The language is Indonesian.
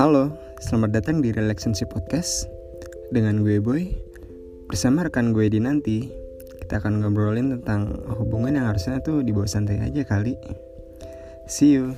Halo, selamat datang di Relationship Podcast dengan gue Boy. Bersama rekan gue di nanti, kita akan ngobrolin tentang hubungan yang harusnya tuh dibawa santai aja kali. See you.